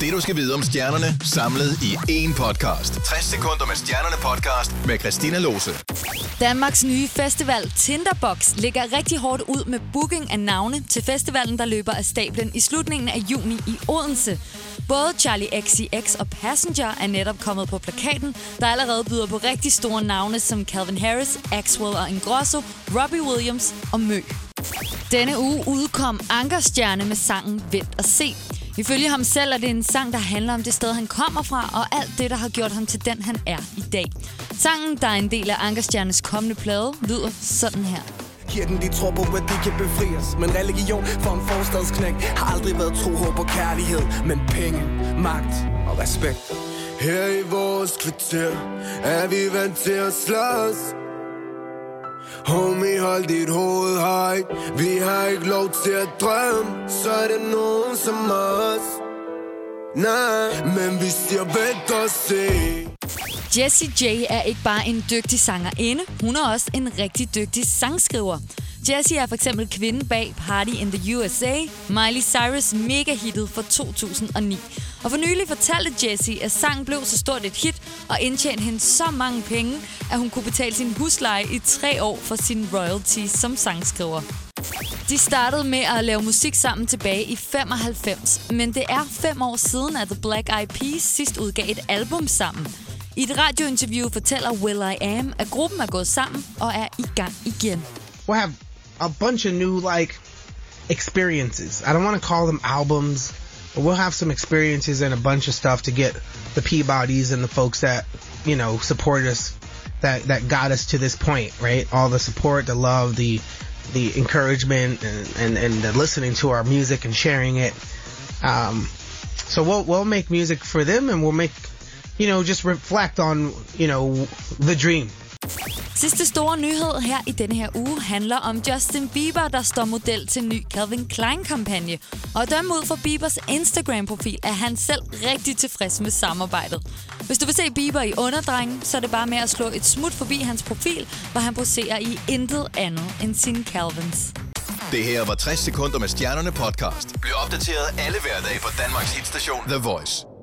Det du skal vide om stjernerne, samlet i én podcast. 60 sekunder med stjernerne podcast med Christina Lose. Danmarks nye festival Tinderbox ligger rigtig hårdt ud med booking af navne til festivalen, der løber af stablen i slutningen af juni i Odense. Både Charlie XCX og Passenger er netop kommet på plakaten, der allerede byder på rigtig store navne som Calvin Harris, Axwell og Ingrosso, Robbie Williams og Mø. Denne uge udkom Ankerstjerne med sangen Vent og Se. Ifølge ham selv er det en sang, der handler om det sted, han kommer fra, og alt det, der har gjort ham til den, han er i dag. Sangen, der er en del af Ankerstjernes kommende plade, lyder sådan her. Giver den de tror på, at de kan befries Men religion for en forstadsknæk Har aldrig været tro, håb og kærlighed Men penge, magt og respekt Her i vores kvarter er vi vant til at slås Homie, hold dit hoved højt Vi har ikke lov til at drømme Så er det nogen som os Nej, men vi siger vent og se Jessie J er ikke bare en dygtig sangerinde, hun er også en rigtig dygtig sangskriver. Jessie er for eksempel kvinden bag Party in the USA, Miley Cyrus mega-hittet fra 2009. Og for nylig fortalte Jessie, at sangen blev så stort et hit og indtjente hende så mange penge, at hun kunne betale sin husleje i tre år for sin royalty som sangskriver. De startede med at lave musik sammen tilbage i 95, men det er fem år siden, at The Black Eyed Peas sidst udgav et album sammen. I et radiointerview fortæller Will I Am, at gruppen er gået sammen og er i gang igen. we'll have a bunch of new like experiences. I don't want to call them albums, we'll have some experiences and a bunch of stuff to get the Peabodys and the folks that you know support us, that that got us to this point, right? All the support, the love, the the encouragement, and and, and the listening to our music and sharing it. Um, so we'll we'll make music for them, and we'll make you know just reflect on you know the dream. Sidste store nyhed her i denne her uge handler om Justin Bieber, der står model til en ny Calvin Klein-kampagne. Og at dømme ud fra Biebers Instagram-profil er han selv rigtig tilfreds med samarbejdet. Hvis du vil se Bieber i underdrengen, så er det bare med at slå et smut forbi hans profil, hvor han poserer i intet andet end sine Calvins. Det her var 60 sekunder med stjernerne podcast. Bliv opdateret alle hverdage på Danmarks hitstation The Voice.